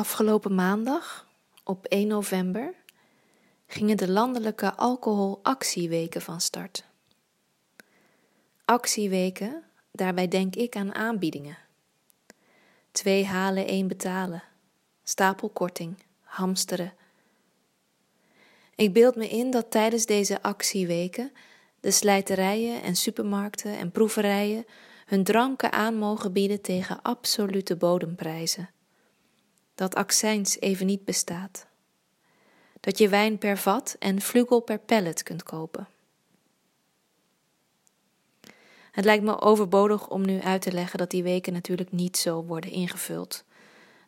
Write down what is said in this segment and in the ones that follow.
Afgelopen maandag, op 1 november, gingen de landelijke alcoholactieweken van start. Actieweken, daarbij denk ik aan aanbiedingen. Twee halen, één betalen, stapelkorting, hamsteren. Ik beeld me in dat tijdens deze actieweken de slijterijen en supermarkten en proeverijen hun dranken aan mogen bieden tegen absolute bodemprijzen dat accijns even niet bestaat. Dat je wijn per vat en vlugel per pellet kunt kopen. Het lijkt me overbodig om nu uit te leggen dat die weken natuurlijk niet zo worden ingevuld.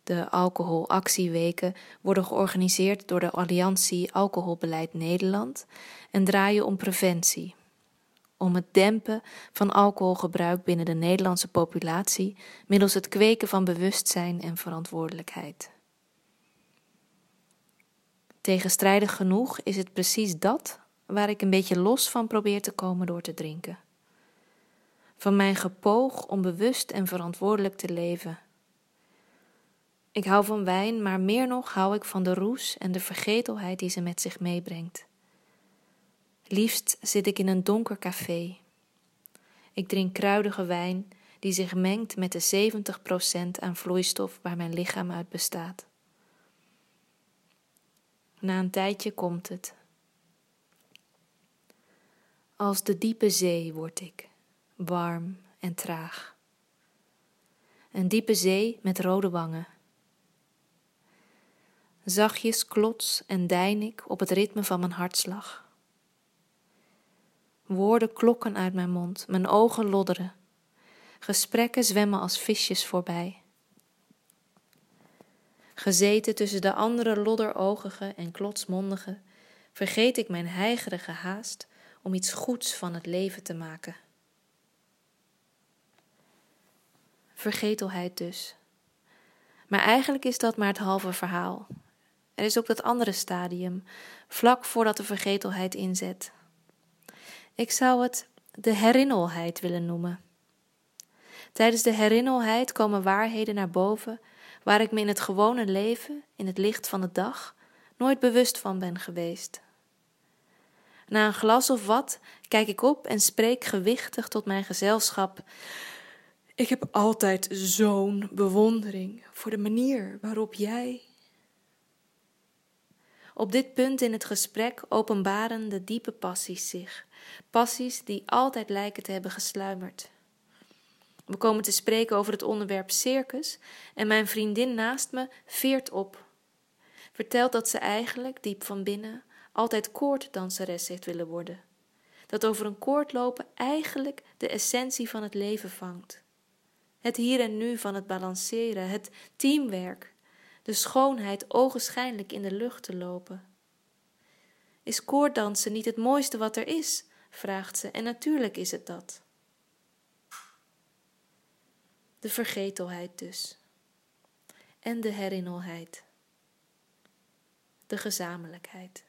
De alcoholactieweken worden georganiseerd door de Alliantie Alcoholbeleid Nederland en draaien om preventie, om het dempen van alcoholgebruik binnen de Nederlandse populatie middels het kweken van bewustzijn en verantwoordelijkheid. Tegenstrijdig genoeg is het precies dat waar ik een beetje los van probeer te komen door te drinken. Van mijn gepoog om bewust en verantwoordelijk te leven. Ik hou van wijn, maar meer nog hou ik van de roes en de vergetelheid die ze met zich meebrengt. Liefst zit ik in een donker café. Ik drink kruidige wijn die zich mengt met de 70% aan vloeistof waar mijn lichaam uit bestaat. Na een tijdje komt het. Als de diepe zee word ik, warm en traag. Een diepe zee met rode wangen. Zachtjes klots en dein ik op het ritme van mijn hartslag. Woorden klokken uit mijn mond, mijn ogen lodderen. Gesprekken zwemmen als visjes voorbij. Gezeten tussen de andere lodderogige en klotsmondige, vergeet ik mijn heigerige haast om iets goeds van het leven te maken. Vergetelheid dus. Maar eigenlijk is dat maar het halve verhaal. Er is ook dat andere stadium, vlak voordat de vergetelheid inzet. Ik zou het de herinnerheid willen noemen. Tijdens de herinnerheid komen waarheden naar boven waar ik me in het gewone leven, in het licht van de dag, nooit bewust van ben geweest. Na een glas of wat kijk ik op en spreek gewichtig tot mijn gezelschap. Ik heb altijd zo'n bewondering voor de manier waarop jij. Op dit punt in het gesprek openbaren de diepe passies zich, passies die altijd lijken te hebben gesluimerd. We komen te spreken over het onderwerp circus en mijn vriendin naast me veert op. Vertelt dat ze eigenlijk, diep van binnen, altijd koorddanseres heeft willen worden. Dat over een koord lopen eigenlijk de essentie van het leven vangt. Het hier en nu van het balanceren, het teamwerk, de schoonheid ogenschijnlijk in de lucht te lopen. Is koorddansen niet het mooiste wat er is? Vraagt ze, en natuurlijk is het dat. De vergetelheid dus. En de herinnerheid. De gezamenlijkheid.